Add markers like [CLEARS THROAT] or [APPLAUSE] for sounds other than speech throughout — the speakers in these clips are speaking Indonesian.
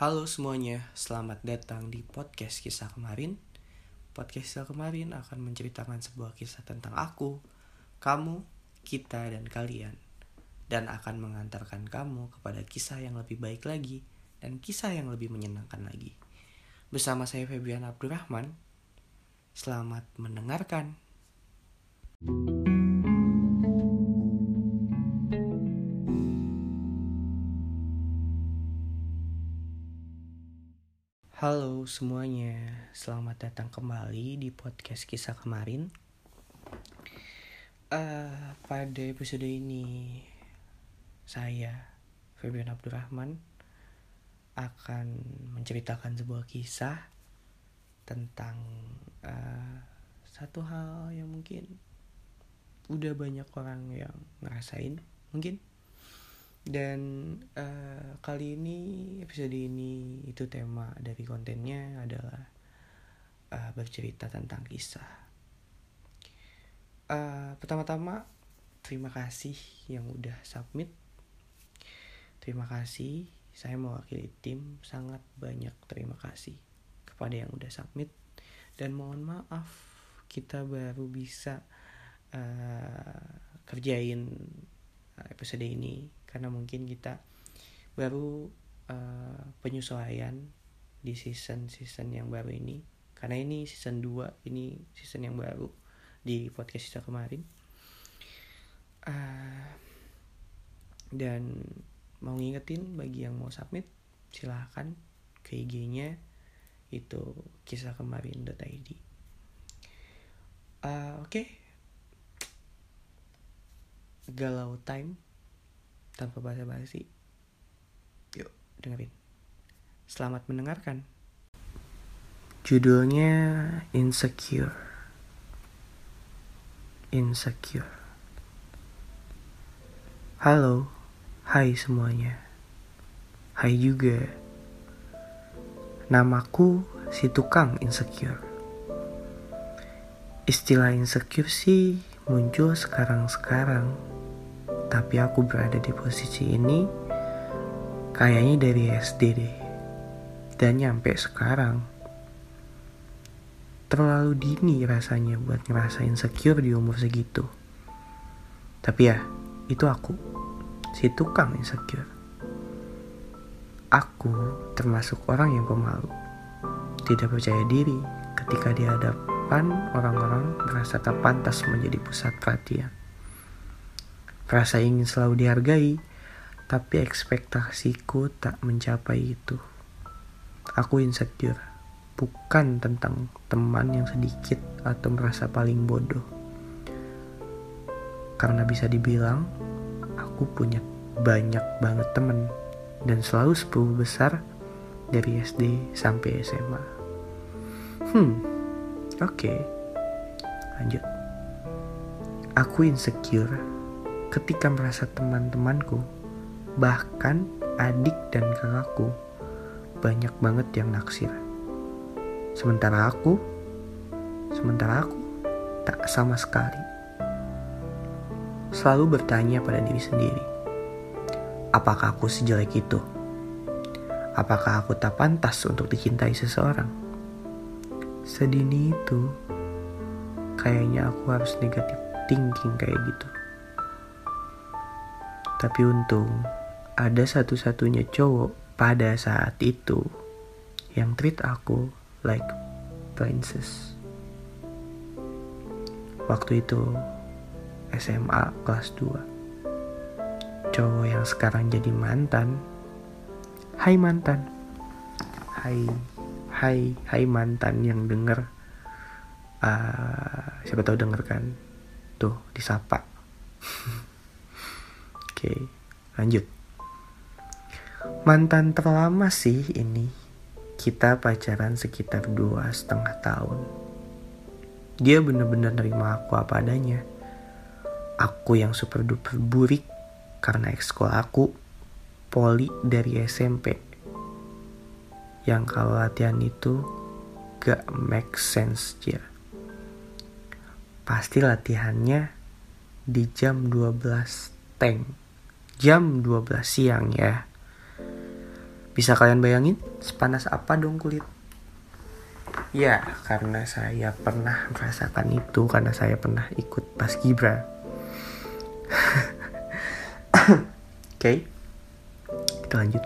Halo semuanya, selamat datang di podcast kisah kemarin. Podcast kisah kemarin akan menceritakan sebuah kisah tentang aku, kamu, kita, dan kalian. Dan akan mengantarkan kamu kepada kisah yang lebih baik lagi dan kisah yang lebih menyenangkan lagi. Bersama saya Febian Abdurrahman, selamat mendengarkan. Halo semuanya, selamat datang kembali di podcast kisah kemarin. Uh, pada episode ini, saya Febian Abdurrahman akan menceritakan sebuah kisah tentang uh, satu hal yang mungkin udah banyak orang yang ngerasain mungkin dan uh, kali ini episode ini itu tema dari kontennya adalah uh, bercerita tentang kisah. Uh, pertama-tama terima kasih yang udah submit. Terima kasih, saya mewakili tim sangat banyak terima kasih kepada yang udah submit dan mohon maaf kita baru bisa uh, kerjain episode ini karena mungkin kita baru uh, penyesuaian di season-season yang baru ini. Karena ini season 2 ini season yang baru di podcast kita kemarin. Uh, dan mau ngingetin bagi yang mau submit silahkan ke IG-nya itu kisah kemarin.id uh, oke. Okay. galau time tanpa basa-basi. Yuk, dengerin. Selamat mendengarkan. Judulnya Insecure. Insecure. Halo, hai semuanya. Hai juga. Namaku si tukang insecure. Istilah insecure sih muncul sekarang-sekarang tapi aku berada di posisi ini kayaknya dari SD deh. Dan nyampe sekarang. Terlalu dini rasanya buat ngerasain secure di umur segitu. Tapi ya, itu aku. Si tukang insecure. Aku termasuk orang yang pemalu. Tidak percaya diri ketika di hadapan orang-orang merasa tak pantas menjadi pusat perhatian. Rasa ingin selalu dihargai, tapi ekspektasiku tak mencapai itu. Aku insecure, bukan tentang teman yang sedikit atau merasa paling bodoh. Karena bisa dibilang, aku punya banyak banget temen dan selalu sepuluh besar dari SD sampai SMA. Hmm, oke. Okay. Lanjut. Aku insecure ketika merasa teman-temanku, bahkan adik dan kakakku, banyak banget yang naksir. Sementara aku, sementara aku tak sama sekali. Selalu bertanya pada diri sendiri, apakah aku sejelek itu? Apakah aku tak pantas untuk dicintai seseorang? Sedini itu, kayaknya aku harus negatif thinking kayak gitu. Tapi untung ada satu-satunya cowok pada saat itu yang treat aku like princess. Waktu itu SMA kelas 2. Cowok yang sekarang jadi mantan. Hai mantan. Hai hai hai mantan yang denger uh, siapa tahu denger kan tuh disapa [LAUGHS] Oke, lanjut. Mantan terlama sih ini. Kita pacaran sekitar dua setengah tahun. Dia bener-bener nerima aku apa adanya. Aku yang super duper burik karena ekskul aku poli dari SMP. Yang kalau latihan itu gak make sense dia. Pasti latihannya di jam 12 tank jam 12 siang ya. Bisa kalian bayangin sepanas apa dong kulit? Ya, karena saya pernah merasakan itu karena saya pernah ikut pas Gibra. [LAUGHS] Oke, okay. kita lanjut.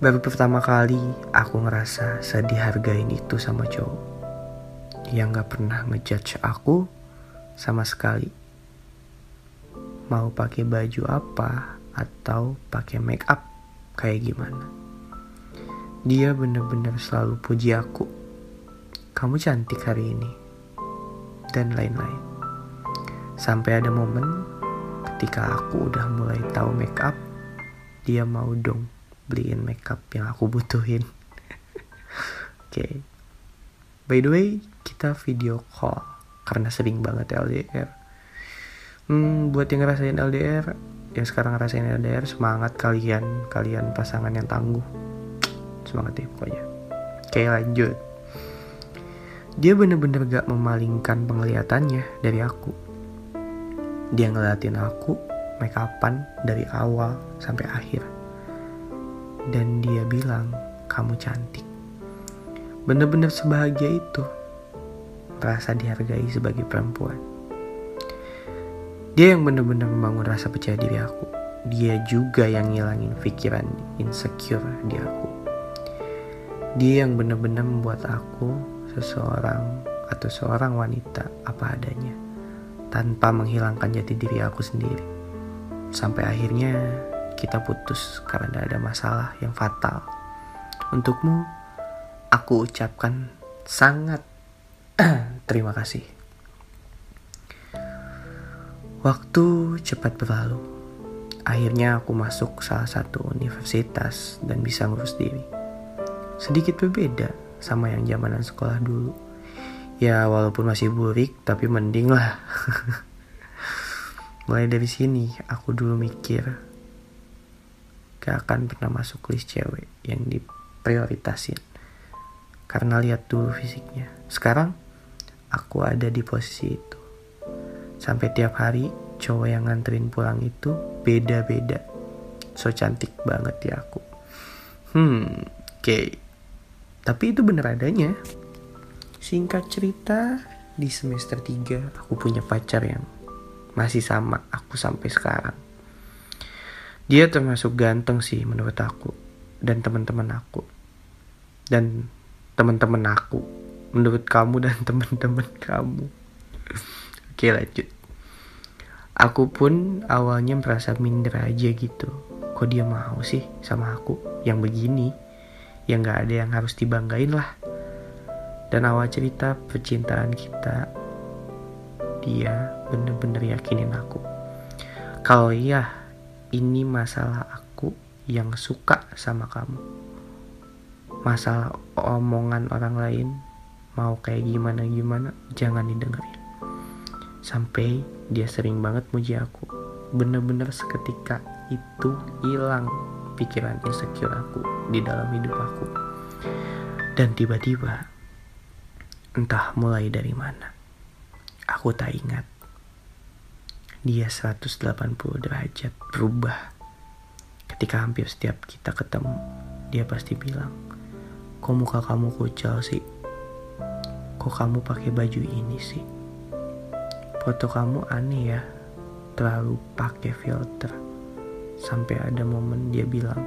Baru pertama kali aku ngerasa sedih hargain itu sama cowok yang gak pernah ngejudge aku sama sekali. Mau pakai baju apa atau pakai make up kayak gimana. Dia bener-bener selalu puji aku. Kamu cantik hari ini. Dan lain-lain. Sampai ada momen ketika aku udah mulai tahu make up, dia mau dong beliin makeup yang aku butuhin. [LAUGHS] Oke. okay. By the way, kita video call karena sering banget LDR. Hmm, buat yang ngerasain LDR, yang sekarang ngerasain LDR, semangat kalian, kalian pasangan yang tangguh. Semangat deh pokoknya. Oke lanjut. Dia bener-bener gak memalingkan penglihatannya dari aku. Dia ngeliatin aku make upan dari awal sampai akhir dan dia bilang kamu cantik. Bener-bener sebahagia itu, rasa dihargai sebagai perempuan. Dia yang bener-bener membangun rasa percaya diri aku. Dia juga yang ngilangin pikiran insecure di aku. Dia yang bener-bener membuat aku seseorang atau seorang wanita apa adanya tanpa menghilangkan jati diri aku sendiri. Sampai akhirnya kita putus karena ada masalah yang fatal. Untukmu, aku ucapkan sangat [CLEARS THROAT] terima kasih. Waktu cepat berlalu. Akhirnya aku masuk salah satu universitas dan bisa ngurus diri. Sedikit berbeda sama yang zamanan sekolah dulu. Ya walaupun masih burik tapi mending lah. [LAUGHS] Mulai dari sini aku dulu mikir gak akan pernah masuk list cewek yang diprioritasin karena lihat dulu fisiknya sekarang aku ada di posisi itu sampai tiap hari cowok yang nganterin pulang itu beda-beda. So cantik banget ya aku. Hmm oke. Okay. tapi itu bener adanya. Singkat cerita di semester 3 aku punya pacar yang masih sama aku sampai sekarang. Dia termasuk ganteng sih menurut aku dan teman-teman aku. Dan teman-teman aku. Menurut kamu dan [LAUGHS] teman-teman kamu oke lanjut. Aku pun awalnya merasa minder aja gitu. Kok dia mau sih sama aku? Yang begini yang gak ada yang harus dibanggain lah. Dan awal cerita percintaan kita dia bener-bener yakinin aku. Kalau iya ini masalah aku yang suka sama kamu. Masalah omongan orang lain mau kayak gimana gimana jangan didengerin. Sampai dia sering banget muji aku. Bener-bener seketika itu hilang pikiran insecure aku di dalam hidup aku. Dan tiba-tiba entah mulai dari mana. Aku tak ingat dia 180 derajat berubah. Ketika hampir setiap kita ketemu, dia pasti bilang, Kok muka kamu kucel sih? Kok kamu pakai baju ini sih? Foto kamu aneh ya, terlalu pakai filter. Sampai ada momen dia bilang,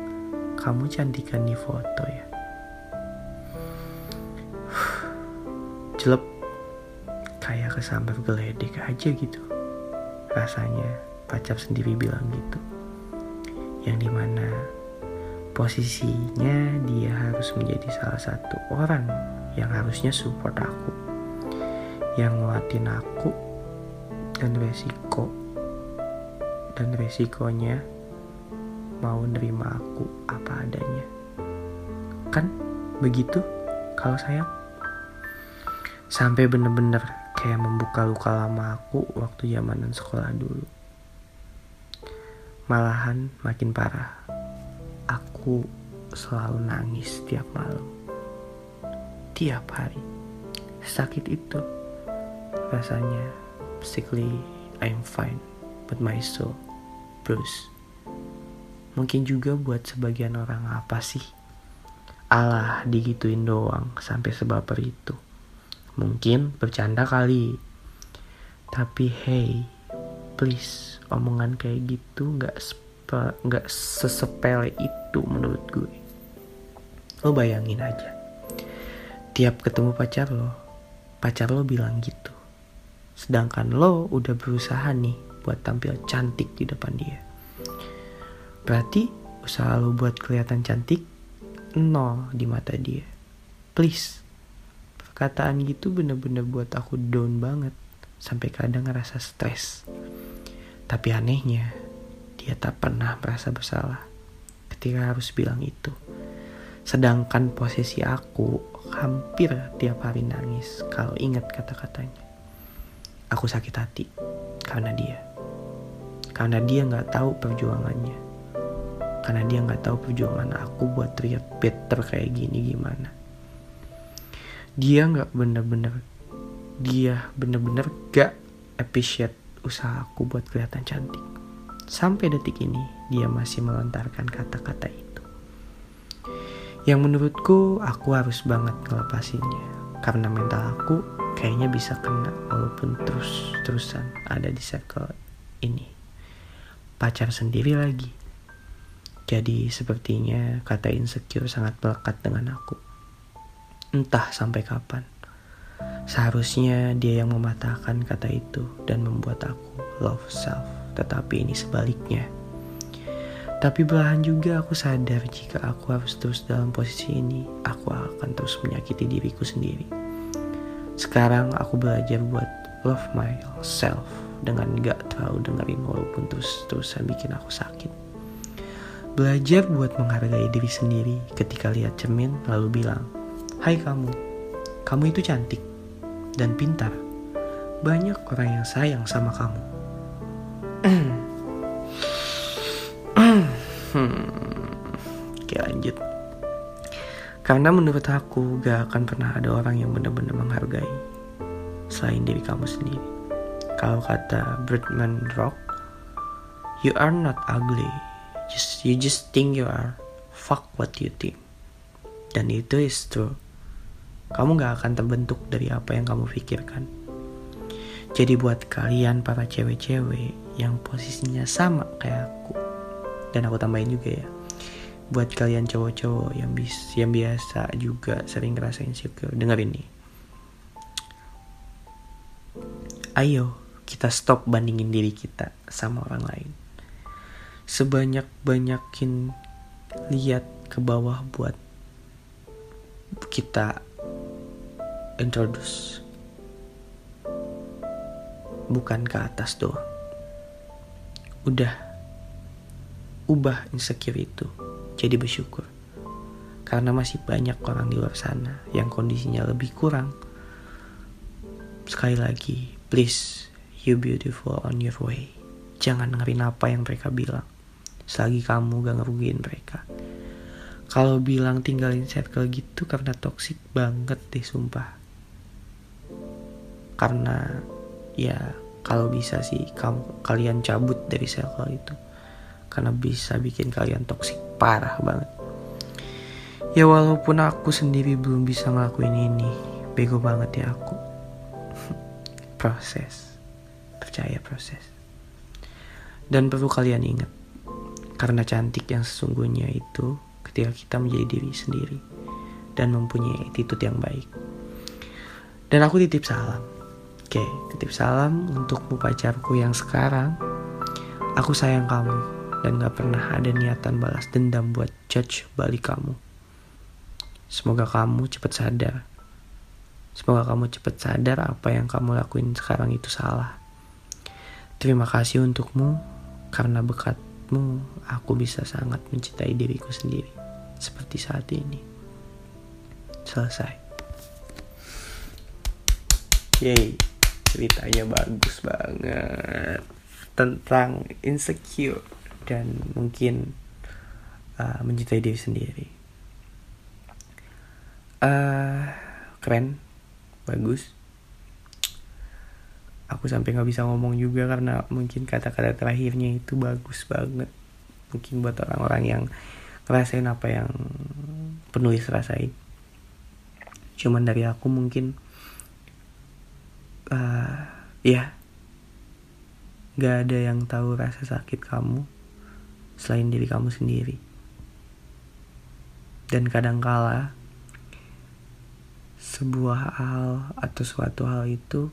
kamu cantikan di foto ya. [SIGHS] Jelep, kayak kesambar geledek aja gitu. Rasanya pacar sendiri bilang gitu. Yang di mana posisinya dia harus menjadi salah satu orang yang harusnya support aku. Yang nguatin aku dan resiko dan resikonya mau nerima aku apa adanya kan begitu kalau sayang sampai bener-bener kayak membuka luka lama aku waktu zamanan sekolah dulu. Malahan makin parah. Aku selalu nangis tiap malam. Tiap hari. Sakit itu. Rasanya physically I'm fine, but my soul Bruce. mungkin juga buat sebagian orang apa sih? Allah digituin doang sampai sebaper itu. Mungkin bercanda kali. Tapi hey please omongan kayak gitu nggak nggak sesepele itu menurut gue. Lo bayangin aja. Tiap ketemu pacar lo pacar lo bilang gitu sedangkan lo udah berusaha nih buat tampil cantik di depan dia Berarti usaha lo buat kelihatan cantik nol di mata dia. Please. Perkataan gitu bener-bener buat aku down banget. Sampai kadang ngerasa stres. Tapi anehnya, dia tak pernah merasa bersalah ketika harus bilang itu. Sedangkan posisi aku hampir tiap hari nangis kalau ingat kata-katanya. Aku sakit hati karena dia. Karena dia nggak tahu perjuangannya. Karena dia nggak tahu perjuangan aku buat terlihat better kayak gini gimana. Dia nggak bener-bener dia bener-bener gak appreciate usaha aku buat kelihatan cantik. Sampai detik ini dia masih melontarkan kata-kata itu. Yang menurutku aku harus banget ngelepasinnya. Karena mental aku kayaknya bisa kena walaupun terus-terusan ada di circle ini pacar sendiri lagi jadi sepertinya kata insecure sangat melekat dengan aku. Entah sampai kapan. Seharusnya dia yang mematahkan kata itu dan membuat aku love self. Tetapi ini sebaliknya. Tapi belahan juga aku sadar jika aku harus terus dalam posisi ini, aku akan terus menyakiti diriku sendiri. Sekarang aku belajar buat love myself dengan gak terlalu dengerin walaupun terus-terusan bikin aku sakit. Belajar buat menghargai diri sendiri ketika lihat cermin lalu bilang, Hai kamu, kamu itu cantik dan pintar. Banyak orang yang sayang sama kamu. Karena menurut aku gak akan pernah ada orang yang benar-benar menghargai selain diri kamu sendiri. Kalau kata Birdman Rock, you are not ugly, just you just think you are. Fuck what you think. Dan itu is true. Kamu gak akan terbentuk dari apa yang kamu pikirkan. Jadi buat kalian para cewek-cewek yang posisinya sama kayak aku dan aku tambahin juga ya buat kalian cowok-cowok yang bis yang biasa juga sering ngerasain insecure dengerin nih. Ayo kita stop bandingin diri kita sama orang lain. Sebanyak-banyakin lihat ke bawah buat kita introduce. Bukan ke atas doang. Udah ubah insecure itu jadi bersyukur. Karena masih banyak orang di luar sana yang kondisinya lebih kurang. Sekali lagi please you beautiful on your way. Jangan dengerin apa yang mereka bilang. Selagi kamu gak ngerugiin mereka. Kalau bilang tinggalin circle gitu karena toxic banget deh sumpah. Karena ya kalau bisa sih kamu kalian cabut dari circle itu karena bisa bikin kalian toxic parah banget ya walaupun aku sendiri belum bisa ngelakuin ini bego banget ya aku [LAUGHS] proses percaya proses dan perlu kalian ingat karena cantik yang sesungguhnya itu ketika kita menjadi diri sendiri dan mempunyai attitude yang baik. Dan aku titip salam. Oke, titip salam untukmu pacarku yang sekarang. Aku sayang kamu dan gak pernah ada niatan balas dendam buat judge balik kamu. Semoga kamu cepat sadar. Semoga kamu cepat sadar apa yang kamu lakuin sekarang itu salah. Terima kasih untukmu karena menurutmu aku bisa sangat mencintai diriku sendiri seperti saat ini. Selesai. Yay, ceritanya bagus banget tentang insecure dan mungkin uh, mencintai diri sendiri. Uh, keren, bagus. Aku sampai nggak bisa ngomong juga karena mungkin kata-kata terakhirnya itu bagus banget. Mungkin buat orang-orang yang ngerasain apa yang penulis rasain. Cuman dari aku mungkin uh, ya gak ada yang tahu rasa sakit kamu selain diri kamu sendiri. Dan kadangkala sebuah hal atau suatu hal itu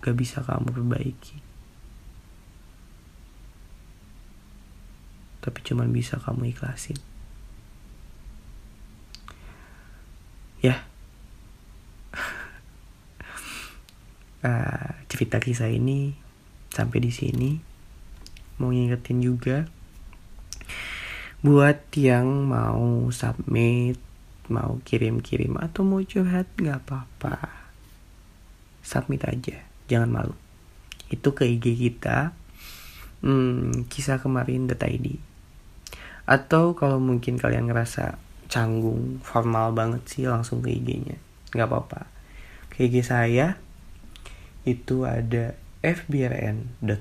gak bisa kamu perbaiki. Tapi cuman bisa kamu ikhlasin. Ya. Uh, [LAUGHS] cerita kisah ini sampai di sini mau ngingetin juga. Buat yang mau submit mau kirim-kirim atau mau curhat nggak apa-apa. Submit aja jangan malu. Itu ke IG kita. Hmm, kisah kemarin id atau kalau mungkin kalian ngerasa canggung formal banget sih langsung ke IG-nya nggak apa-apa. Ke IG saya itu ada fbrn.mn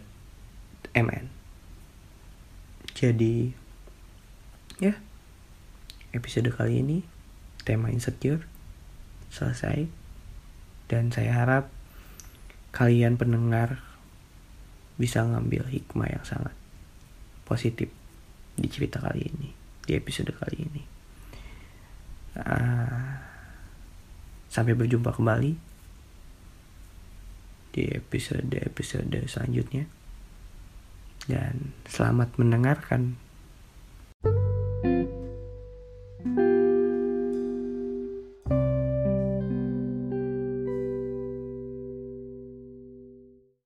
jadi ya episode kali ini tema insecure selesai. Dan saya harap kalian pendengar bisa ngambil hikmah yang sangat positif di cerita kali ini di episode kali ini. Uh, sampai berjumpa kembali di episode episode selanjutnya dan selamat mendengarkan